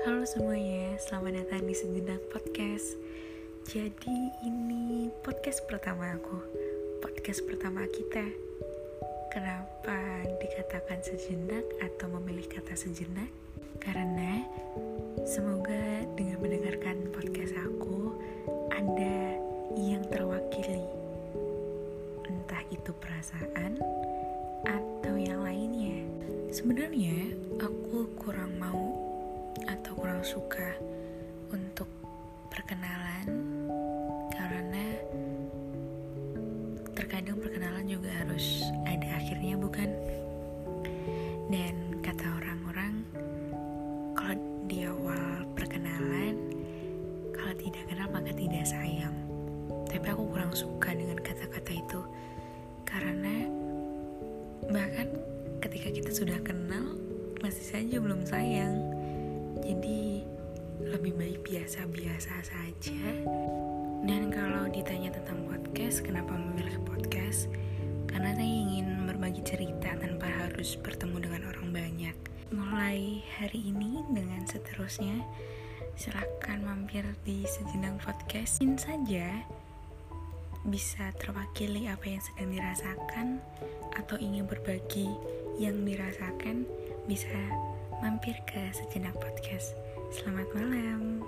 Halo semuanya, selamat datang di Sejenak Podcast. Jadi ini podcast pertama aku. Podcast pertama kita. Kenapa dikatakan sejenak atau memilih kata sejenak? Karena semoga dengan mendengarkan podcast aku Ada yang terwakili. Entah itu perasaan atau yang lainnya. Sebenarnya aku kurang mau kurang suka untuk perkenalan karena terkadang perkenalan juga harus ada akhirnya bukan? Dan kata orang-orang kalau di awal perkenalan kalau tidak kenal maka tidak sayang. Tapi aku kurang suka dengan kata-kata itu karena bahkan ketika kita sudah kenal masih saja belum sayang jadi lebih baik biasa-biasa saja. Dan kalau ditanya tentang podcast, kenapa memilih podcast? Karena saya ingin berbagi cerita tanpa harus bertemu dengan orang banyak. Mulai hari ini dengan seterusnya, silahkan mampir di sejenak podcast. Ingin saja bisa terwakili apa yang sedang dirasakan atau ingin berbagi yang dirasakan bisa mampir ke Sejenak Podcast. Selamat malam.